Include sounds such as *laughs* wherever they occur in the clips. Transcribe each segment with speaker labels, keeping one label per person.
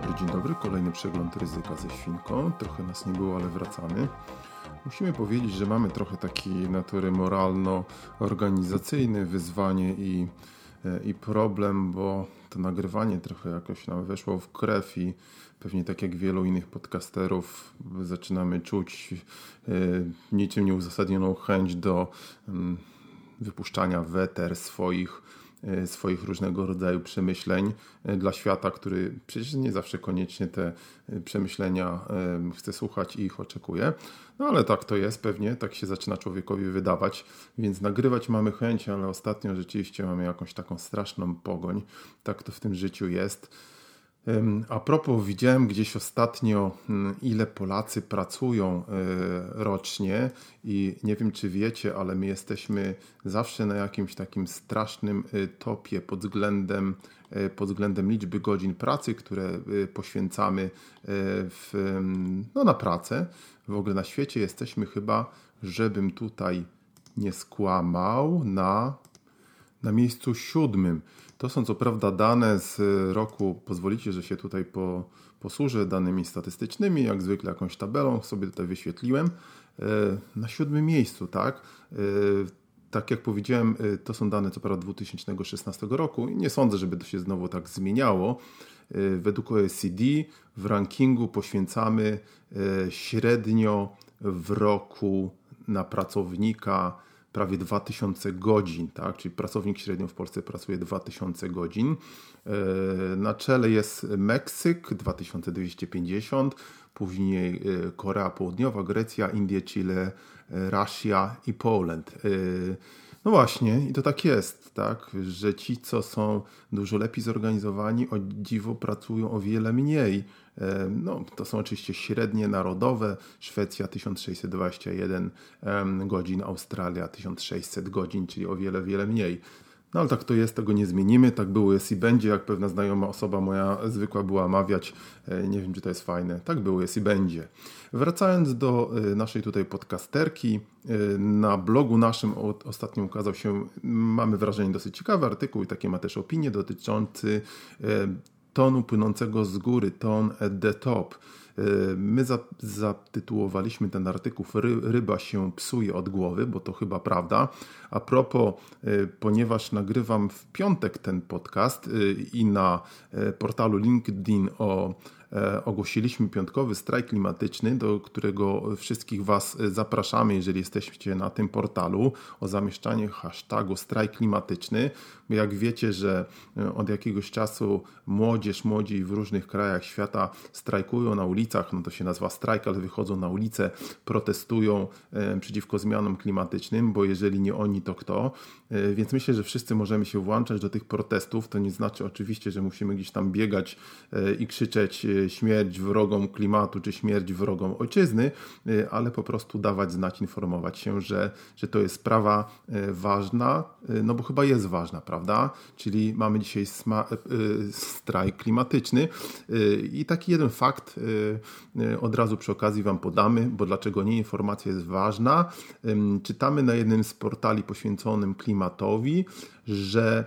Speaker 1: dobry, dzień dobry. Kolejny przegląd ryzyka ze świnką. Trochę nas nie było, ale wracamy. Musimy powiedzieć, że mamy trochę takiej natury moralno-organizacyjnej wyzwanie i, e, i problem, bo to nagrywanie trochę jakoś nam weszło w krew i pewnie tak jak wielu innych podcasterów zaczynamy czuć e, niczym nieuzasadnioną chęć do mm, wypuszczania weter swoich swoich różnego rodzaju przemyśleń e, dla świata, który przecież nie zawsze koniecznie te e, przemyślenia chce słuchać i ich oczekuje. No ale tak to jest pewnie, tak się zaczyna człowiekowi wydawać, więc nagrywać mamy chęć, ale ostatnio rzeczywiście mamy jakąś taką straszną pogoń. Tak to w tym życiu jest. A propos, widziałem gdzieś ostatnio, mm, ile Polacy pracują e, rocznie i nie wiem, czy wiecie, ale my jesteśmy zawsze na jakimś takim strasznym e, topie pod względem, e, pod względem liczby godzin pracy, które poświęcamy w, no, na pracę. W ogóle na świecie jesteśmy chyba, żebym tutaj nie skłamał, na, na miejscu siódmym. To są co prawda dane z roku, pozwolicie, że się tutaj po, posłużę danymi statystycznymi, jak zwykle jakąś tabelą sobie tutaj wyświetliłem. E, na siódmym miejscu, tak? E, tak jak powiedziałem, e, to są dane co prawda 2016 roku i nie sądzę, żeby to się znowu tak zmieniało. Według OECD w rankingu poświęcamy średnio w roku na pracownika prawie 2000 godzin, tak? czyli pracownik średnio w Polsce pracuje 2000 godzin. E, na czele jest Meksyk 2250, później e, Korea Południowa, Grecja, Indie, Chile, e, Rosja i Poland. No właśnie, i to tak jest, tak, że ci, co są dużo lepiej zorganizowani, o dziwo pracują o wiele mniej. No, to są oczywiście średnie narodowe. Szwecja 1621 godzin, Australia 1600 godzin, czyli o wiele, wiele mniej. No ale tak to jest, tego nie zmienimy, tak było, jest i będzie, jak pewna znajoma osoba moja zwykła była mawiać, e, nie wiem czy to jest fajne, tak było, jest i będzie. Wracając do e, naszej tutaj podcasterki, e, na blogu naszym ostatnio ukazał się, mamy wrażenie, dosyć ciekawy artykuł i takie ma też opinie dotyczący tonu płynącego z góry, ton at the top. E, my zatytułowaliśmy ten artykuł Ryba się psuje od głowy, bo to chyba prawda. A propos, e, ponieważ nagrywam w piątek ten podcast e, i na portalu LinkedIn o ogłosiliśmy piątkowy strajk klimatyczny, do którego wszystkich Was zapraszamy, jeżeli jesteście na tym portalu, o zamieszczanie hashtagu strajk klimatyczny. Jak wiecie, że e, od jakiegoś czasu młodzież, młodzi w różnych krajach świata strajkują na ulicach, no to się nazywa strajk, ale wychodzą na ulicę, protestują e, przeciwko zmianom klimatycznym, bo jeżeli nie oni, to kto? Więc myślę, że wszyscy możemy się włączać do tych protestów. To nie znaczy oczywiście, że musimy gdzieś tam biegać i krzyczeć śmierć wrogom klimatu czy śmierć wrogom ojczyzny, ale po prostu dawać znać, informować się, że, że to jest sprawa ważna, no bo chyba jest ważna, prawda? Czyli mamy dzisiaj strajk klimatyczny i taki jeden fakt od razu przy okazji Wam podamy, bo dlaczego nie informacja jest ważna. Czytamy na jednym z portali poświęconym klimatowi, że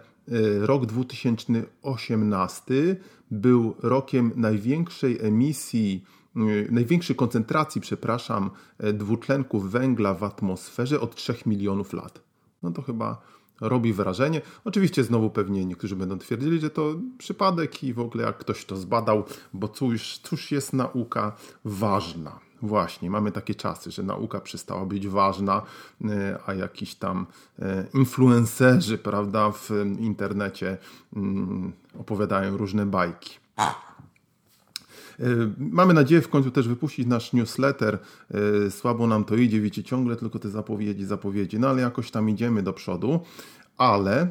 Speaker 1: rok 2018 był rokiem największej emisji, y, największej koncentracji, przepraszam, e, dwutlenków węgla w atmosferze od 3 milionów lat. No to chyba robi wrażenie. Oczywiście znowu pewnie niektórzy będą twierdzili, że to przypadek i w ogóle jak ktoś to zbadał, bo cóż, cóż jest nauka ważna. Właśnie, mamy takie czasy, że nauka przestała być ważna, e, a jakiś tam e, influencerzy, prawda, w internecie mm, opowiadają różne bajki. E, mamy nadzieję w końcu też wypuścić nasz newsletter. Słabo nam to idzie, wiecie, ciągle tylko te zapowiedzi, zapowiedzi, no ale jakoś tam idziemy do przodu. Ale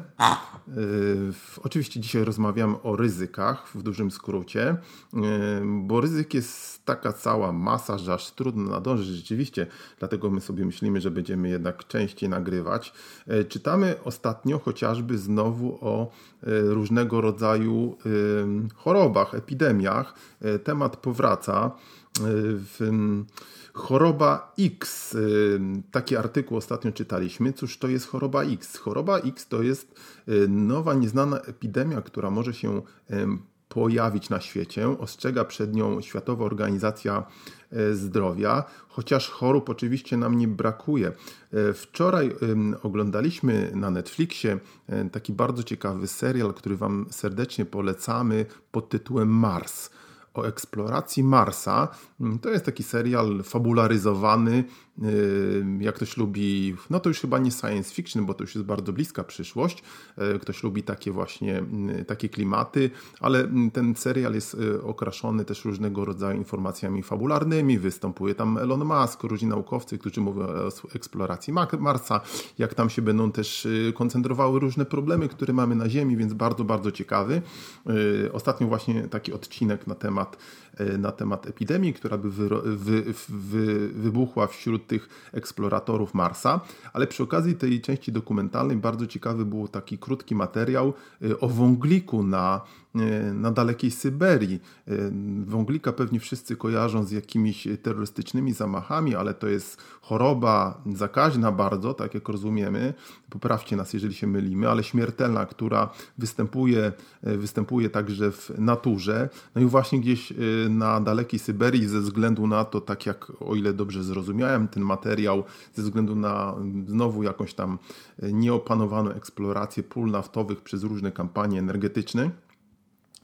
Speaker 1: yy, oczywiście dzisiaj rozmawiamy o ryzykach w dużym skrócie, yy, bo ryzyk jest taka cała masa, że aż trudno nadążyć rzeczywiście, dlatego my sobie myślimy, że będziemy jednak częściej nagrywać. Yy, czytamy ostatnio chociażby znowu o różnego rodzaju chorobach, epidemiach. Temat powraca. Choroba X. Taki artykuł ostatnio czytaliśmy. Cóż to jest choroba X? Choroba X to jest y, nowa, nieznana epidemia, która może się pojawić na świecie. Ostrzega przed nią Światowa Organizacja e, Zdrowia, chociaż chorób oczywiście nam nie brakuje. E, wczoraj oglądaliśmy na Netflixie e, taki bardzo ciekawy serial, który Wam serdecznie polecamy pod tytułem Mars o eksploracji Marsa. Mm, to jest taki serial fabularyzowany, jak ktoś lubi, no to już chyba nie science fiction, bo to już jest bardzo bliska przyszłość. E, ktoś lubi takie właśnie, takie klimaty, ale ten serial jest okraszony też różnego rodzaju informacjami fabularnymi. Występuje tam Elon Musk, różni naukowcy, którzy mówią o eksploracji Marsa, jak tam się będą też koncentrowały różne problemy, które mamy na Ziemi, więc bardzo, bardzo ciekawy. Ostatnio właśnie taki odcinek na temat E, na temat epidemii, która by wy, wy, wy, wybuchła wśród tych eksploratorów Marsa, ale przy okazji tej części dokumentalnej bardzo ciekawy był taki krótki materiał e, o wągliku na na dalekiej Syberii. E, wąglika pewnie wszyscy kojarzą z jakimiś terrorystycznymi zamachami, ale to jest choroba zakaźna bardzo, tak jak rozumiemy. Poprawcie nas, jeżeli się mylimy, ale śmiertelna, która występuje, e, występuje także w naturze. No i właśnie gdzieś na dalekiej Syberii, ze względu na to, tak jak o ile dobrze zrozumiałem ten materiał, ze względu na znowu jakąś tam nieopanowaną eksplorację pól naftowych przez różne kampanie energetyczne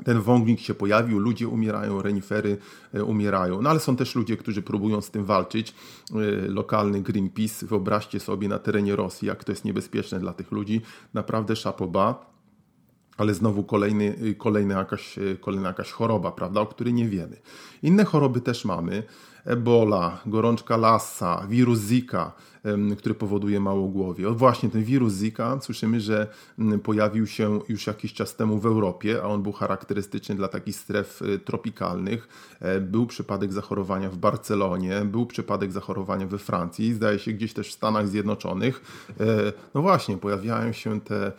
Speaker 1: ten wągnik się pojawił, ludzie umierają, renifery e, umierają. No ale są też ludzie, którzy próbują z tym walczyć. E, lokalny Greenpeace, wyobraźcie sobie na terenie Rosji, jak to jest niebezpieczne dla tych ludzi. Naprawdę szapoba. Ale znowu kolejny, y, kolejna, jakaś, y, kolejna jakaś choroba, prawda, o której nie wiemy. Inne choroby też mamy. Ebola, gorączka Lassa, wirus Zika, który powoduje małogłowie. O właśnie ten wirus Zika, słyszymy, że pojawił się już jakiś czas temu w Europie, a on był charakterystyczny dla takich stref y, tropikalnych. E, był przypadek zachorowania w Barcelonie, był przypadek zachorowania we Francji, zdaje się gdzieś też w Stanach Zjednoczonych. E, no właśnie, pojawiają się te,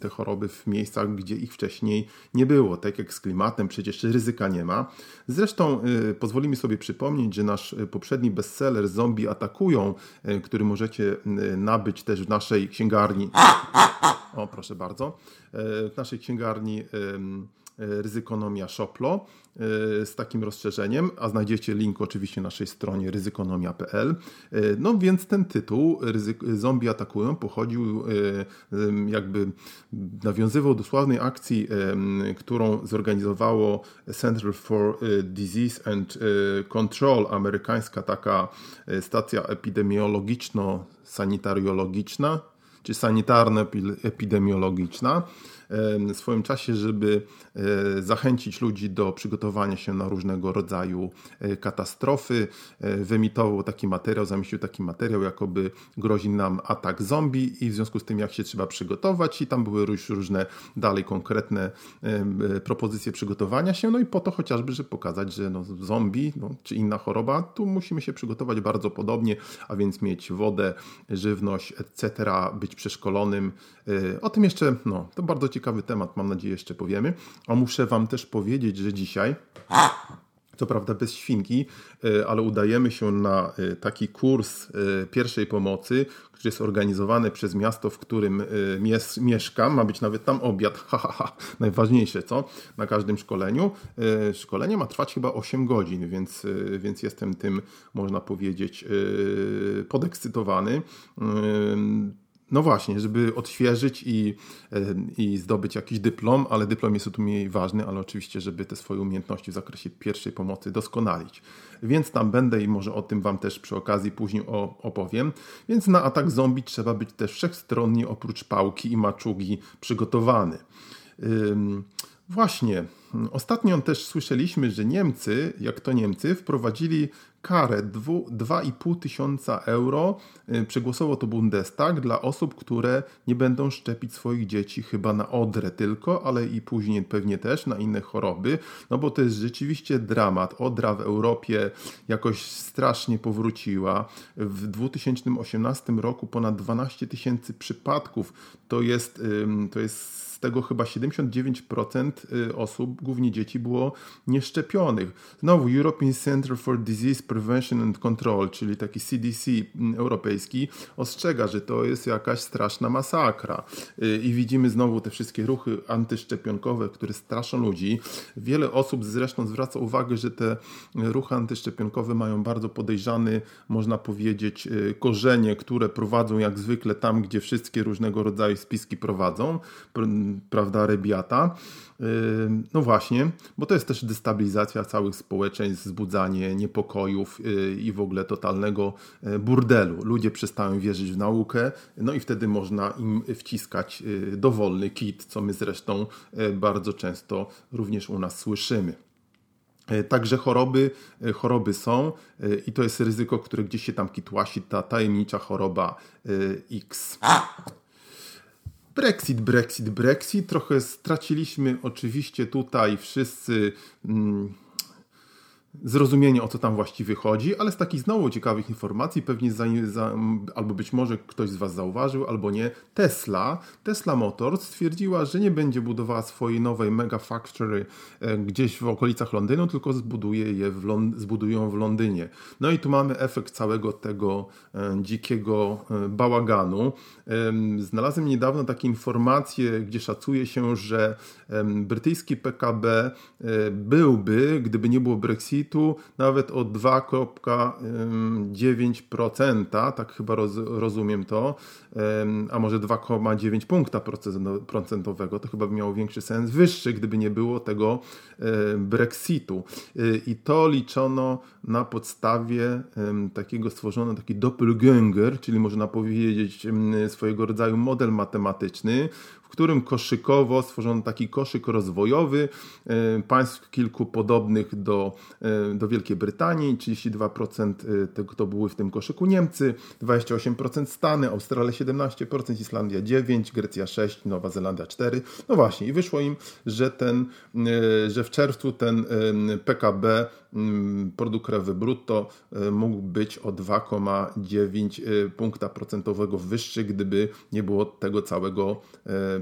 Speaker 1: te choroby w miejscach, gdzie ich wcześniej nie było. Tak jak z klimatem, przecież ryzyka nie ma. Zresztą y, pozwolimy sobie przypomnieć, że nasz y, poprzedni bestseller Zombie atakują który możecie nabyć też w naszej księgarni. O, proszę bardzo. E, w naszej księgarni Ryzykonomia Shoplo e, z takim rozszerzeniem, a znajdziecie link oczywiście na naszej stronie ryzykonomia.pl. E, no więc ten tytuł Zombie atakują pochodził jakby nawiązywał do sławnej akcji, którą zorganizowało Center for Disease and Control, amerykańska taka stacja epidemiologiczno-sanitariologiczna czy sanitarno-epidemiologiczna w swoim czasie, żeby e, zachęcić ludzi do przygotowania się na różnego rodzaju e, katastrofy. E, wyemitował taki materiał, zamieścił taki materiał, jakoby grozi nam atak zombie i w związku z tym, jak się trzeba przygotować, i tam były już różne dalej konkretne propozycje przygotowania się, no i po to chociażby, żeby pokazać, że no, zombie no, czy inna choroba, tu musimy się przygotować bardzo podobnie, a więc mieć wodę, żywność, etc., być przeszkolonym. O tym jeszcze, no, to bardzo ciekawe ciekawy temat, mam nadzieję, jeszcze powiemy. A muszę Wam też powiedzieć, że dzisiaj co prawda bez świnki, e, ale udajemy się na e, taki kurs e, pierwszej pomocy, który jest organizowany przez miasto, w którym mieszkam. Ma być nawet tam obiad. *laughs* Najważniejsze, co? Na każdym szkoleniu. Szkolenie ma trwać chyba 8 godzin, więc, więc jestem tym, można powiedzieć, podekscytowany no właśnie, żeby odświeżyć i, e, i zdobyć jakiś dyplom, ale dyplom jest tu mniej ważny, ale oczywiście, żeby te swoje umiejętności w zakresie pierwszej pomocy doskonalić. Więc tam będę i może o tym Wam też przy okazji później opowiem. Więc na atak zombie trzeba być też wszechstronnie oprócz pałki i maczugi przygotowany. Właśnie, ostatnio też słyszeliśmy, że Niemcy, jak to Niemcy, wprowadzili karę 2,5 tysiąca euro przegłosował to Bundestag dla osób, które nie będą szczepić swoich dzieci chyba na odrę tylko, ale i później pewnie też na inne choroby, no bo to jest rzeczywiście dramat. Odra w Europie jakoś strasznie powróciła. W 2018 roku ponad 12 tysięcy przypadków to jest, to jest z tego chyba 79% y, osób, głównie dzieci, było nieszczepionych. Znowu European Center for Disease Prevention and Control, czyli taki CDC mm, europejski, ostrzega, że to jest jakaś straszna masakra. Y, I widzimy znowu te wszystkie ruchy antyszczepionkowe, które straszą ludzi. Wiele osób zresztą zwraca uwagę, że te ruchy antyszczepionkowe mają bardzo podejrzany, można powiedzieć, y, korzenie, które prowadzą jak zwykle tam, gdzie wszystkie różnego rodzaju spiski prowadzą prawda, Rebiata. No właśnie, bo to jest też destabilizacja całych społeczeństw, wzbudzanie niepokojów y, i w ogóle totalnego y, burdelu. Ludzie przestają wierzyć w naukę, no i wtedy można im wciskać y, dowolny kit, co my zresztą bardzo często również u nas słyszymy. Także choroby, choroby są i to jest ryzyko, które gdzieś się tam kitłasi, ta tajemnicza choroba X. Brexit, Brexit, Brexit. Trochę straciliśmy oczywiście tutaj wszyscy. Mm, zrozumienie, o co tam właściwie chodzi, ale z takich znowu ciekawych informacji, pewnie za, za, albo być może ktoś z Was zauważył, albo nie, Tesla, Tesla Motors stwierdziła, że nie będzie budowała swojej nowej mega factory e, gdzieś w okolicach Londynu, tylko zbuduje je w Lond- zbudują w Londynie. No i tu mamy efekt całego tego e, dzikiego e, bałaganu. Znalazłem niedawno takie informacje, gdzie szacuje się, że brytyjski PKB e, byłby, gdyby nie było Brexitu, nawet o 2,9%, tak chyba roz, rozumiem to, a może 2,9 punkta procentowego, to chyba by miało większy sens, wyższy, gdyby nie było tego Brexitu. Y, I to liczono na podstawie takiego stworzono taki doppelganger, czyli można powiedzieć swojego rodzaju model matematyczny, którym koszykowo stworzono taki koszyk rozwojowy e, państw kilku podobnych do, e, do Wielkiej Brytanii. 32% e, tego to były w tym koszyku Niemcy, 28% Stany, Australia 17%, Islandia 9%, Grecja 6%, Nowa Zelandia 4%. No właśnie, i wyszło im, że, ten, że w czerwcu ten PKB produkt krajowy brutto mógł być o 2,9 punkta procentowego wyższy, gdyby nie było tego całego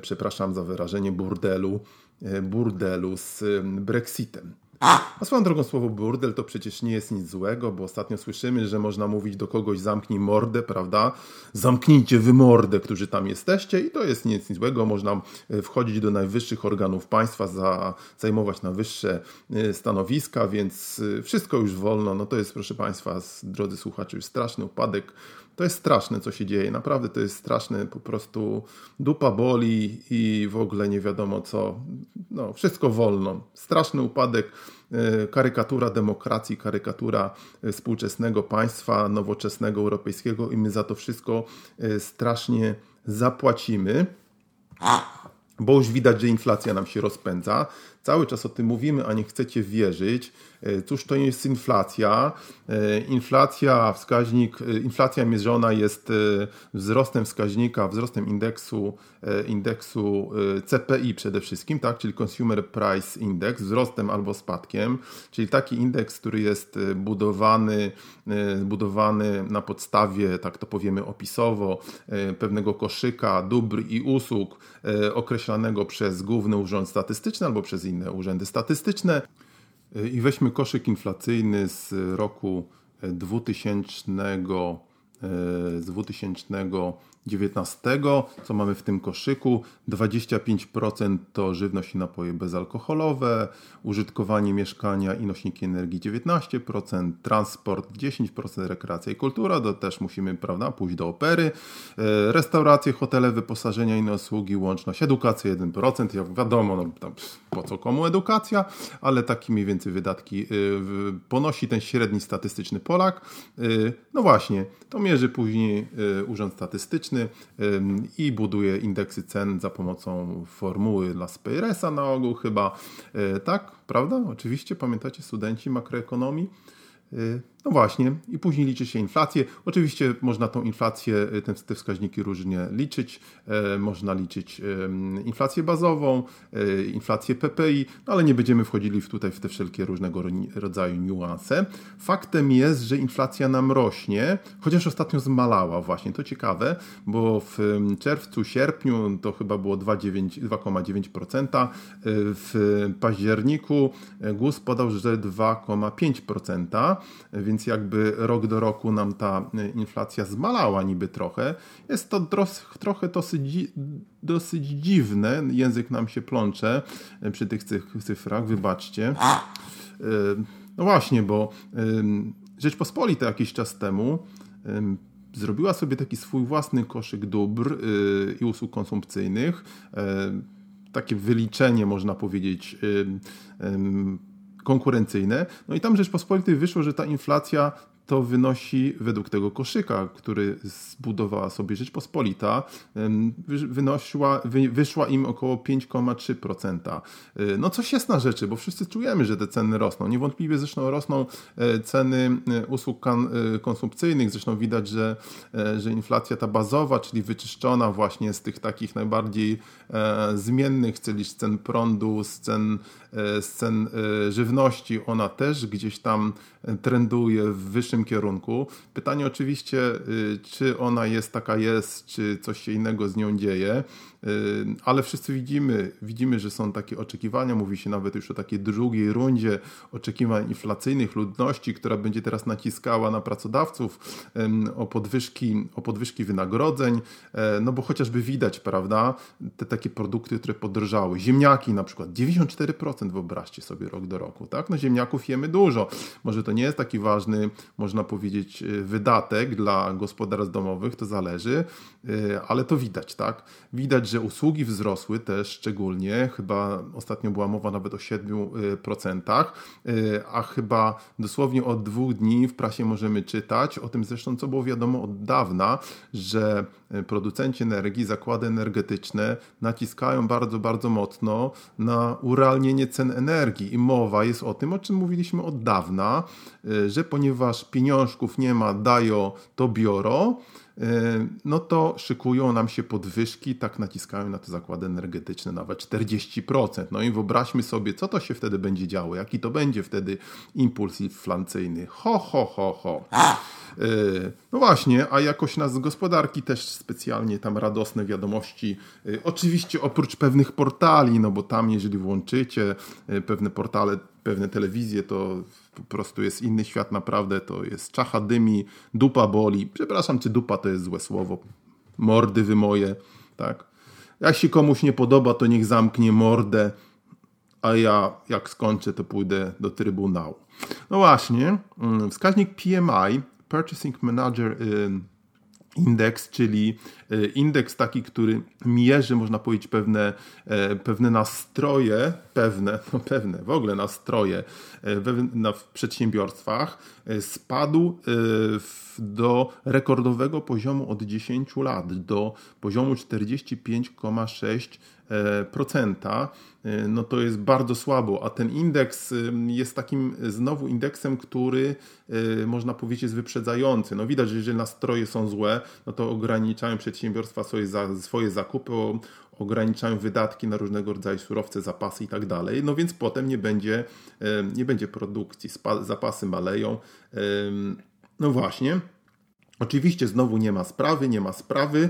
Speaker 1: przepraszam za wyrażenie, burdelu, e, burdelu z Brexitem. A swoją drogą słowo burdel to przecież nie jest nic złego, bo ostatnio słyszymy, że można mówić do kogoś zamknij mordę, prawda? Zamknijcie wy mordę, którzy tam jesteście i to jest nic, złego. Można e, wchodzić do najwyższych organów państwa, za, zajmować na wyższe e, stanowiska, więc wszystko już wolno. No to jest, proszę Państwa, drodzy słuchacze, już straszny upadek to jest straszne, co się dzieje. Naprawdę to jest straszne. Po prostu dupa boli i w ogóle nie wiadomo co. No, wszystko wolno. Straszny upadek, e, karykatura demokracji, karykatura e, współczesnego państwa, nowoczesnego, europejskiego i my za to wszystko e, strasznie zapłacimy. Bo już widać, że inflacja nam się rozpędza. Cały czas o tym mówimy, a nie chcecie wierzyć. E, cóż to jest inflacja? E, inflacja, wskaźnik, e, inflacja mierzona jest wzrostem wskaźnika, wzrostem indeksu, indeksu CPI przede wszystkim, tak? czyli Consumer Price Index, wzrostem albo spadkiem, czyli taki indeks, który jest budowany, budowany na podstawie, tak to powiemy opisowo, pewnego koszyka dóbr i usług określanego przez Główny Urząd Statystyczny albo przez inne urzędy statystyczne. I weźmy koszyk inflacyjny z roku 2000, z 2000 19, co mamy w tym koszyku. 25% to żywność i napoje bezalkoholowe, użytkowanie mieszkania i nośniki energii 19%, transport 10%, rekreacja i kultura, to też musimy prawda, pójść do opery, e, restauracje, hotele, wyposażenia i usługi, łączność, edukacja 1%, jak wiadomo, no, tam, po co komu edukacja, ale takie mniej więcej wydatki e, ponosi ten średni statystyczny Polak. E, no właśnie, to mierzy później Urząd Statystyczny, i buduje indeksy cen za pomocą formuły Las Peiresa na ogół chyba. E, tak, prawda? Oczywiście, pamiętacie studenci makroekonomii? E, No właśnie, i później liczy się inflację. Oczywiście można tą inflację, te, te wskaźniki różnie liczyć. E, można liczyć e, inflację bazową, e, inflację PPI, no ale nie będziemy wchodzili tutaj w te wszelkie różnego rodzaju niuanse. Faktem jest, że inflacja nam rośnie, chociaż ostatnio zmalała właśnie. To ciekawe, bo w czerwcu, sierpniu to chyba było 2,9%. W październiku GUS podał, że 2,5%, więc jakby rok do roku nam ta inflacja zmalała niby trochę. Jest to trochę dosyć, dosyć dziwne, język nam się plącze przy tych cyfrach, wybaczcie. No właśnie, bo Rzeczpospolita jakiś czas temu zrobiła sobie taki swój własny koszyk dóbr y, i usług konsumpcyjnych. Takie wyliczenie, można powiedzieć, konkurencyjne. No i tam Rzeczpospolitej wyszło, że ta inflacja to wynosi według tego koszyka, który zbudowała sobie Rzeczpospolita, wynosiła, wyszła im około 5,3%. Y, no coś jest na rzeczy, bo wszyscy czujemy, że te ceny rosną. Niewątpliwie zresztą rosną e, ceny e, usług e, konsumpcyjnych. Zresztą widać, że, że inflacja ta bazowa, czyli wyczyszczona właśnie z tych takich najbardziej zmiennych, czyli z cen prądu, z cen, z cen żywności, ona też gdzieś tam trenduje w wyższym kierunku. Pytanie oczywiście, y, czy ona jest taka jest, czy coś się innego z nią dzieje. Y, ale wszyscy widzimy, widzimy, że są takie oczekiwania, mówi się nawet już o takiej drugiej rundzie oczekiwań inflacyjnych ludności, która będzie teraz naciskała na pracodawców o podwyżki, o podwyżki wynagrodzeń, e, no bo chociażby widać, prawda, te takie produkty, które podrożały. Ziemniaki na przykład, 94% wyobraźcie sobie rok do roku, tak? No ziemniaków jemy dużo. Może to nie jest taki ważny, można powiedzieć, e, wydatek dla gospodarstw domowych, to zależy, e, ale to widać, tak? Widać, że usługi wzrosły też szczególnie, chyba ostatnio była mowa nawet o 7%, y, a chyba dosłownie od dwóch dni w prasie możemy czytać o tym zresztą, co było wiadomo od dawna, że producenci energii, zakłady energetyczne naciskają bardzo, bardzo mocno na urealnienie cen energii i mowa jest o tym, o czym mówiliśmy od dawna, że ponieważ pieniążków nie ma, dają, to biorą, E, no to szykują nam się podwyżki, tak naciskają na te zakłady energetyczne nawet 40%. No i wyobraźmy sobie, co to się wtedy będzie działo, jaki to będzie wtedy impuls inflacyjny. Ho, ho, ho, ho. E, no właśnie, a jakoś nas z gospodarki też specjalnie tam radosne wiadomości. E, oczywiście oprócz pewnych portali, no bo tam jeżeli włączycie pewne portale, pewne telewizje, to po prostu jest inny świat naprawdę, to jest czacha dymi, dupa boli. Przepraszam, czy dupa to jest złe słowo. Mordy wy moje, tak. Jak się komuś nie podoba, to niech zamknie mordę, a ja jak skończę, to pójdę do trybunału. No właśnie, mm, wskaźnik PMI, Purchasing Manager indeks, czyli e, indeks taki, który mierzy, można powiedzieć, pewne, e, pewne nastroje, pewne, *laughs* no pewne, w ogóle nastroje e, w przedsiębiorstwach, spadł do rekordowego poziomu od 10 lat, do poziomu 45,6%. E, no to jest bardzo słabo, a ten indeks jest takim znowu indeksem, który e, można powiedzieć jest wyprzedzający. No widać, że jeżeli nastroje są złe, no to ograniczają przedsiębiorstwa swoje, swoje zakupy, ograniczają wydatki na różnego rodzaju surowce, zapasy i tak dalej. No więc potem nie będzie, nie będzie produkcji, zapasy maleją. No właśnie. Oczywiście znowu nie ma sprawy, nie ma sprawy,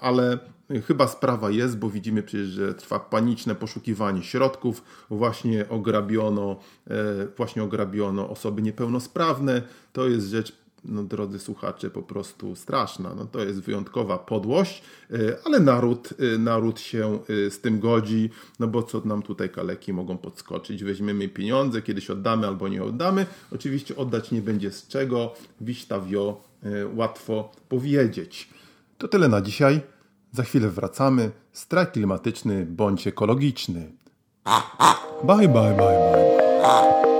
Speaker 1: ale Chyba sprawa jest, bo widzimy przecież, że trwa paniczne poszukiwanie środków. Właśnie ograbiono, e, właśnie ograbiono osoby niepełnosprawne. To jest rzecz, no, drodzy słuchacze, po prostu straszna. No, to jest wyjątkowa podłość, e, ale naród, e, naród się z tym godzi, no bo co nam tutaj kaleki mogą podskoczyć? Weźmiemy pieniądze, kiedyś oddamy albo nie oddamy. Oczywiście oddać nie będzie z czego. Wiśta wio, łatwo powiedzieć. To tyle na dzisiaj. Za chwilę wracamy. Strajk klimatyczny bądź ekologiczny. Bye, bye, bye, bye.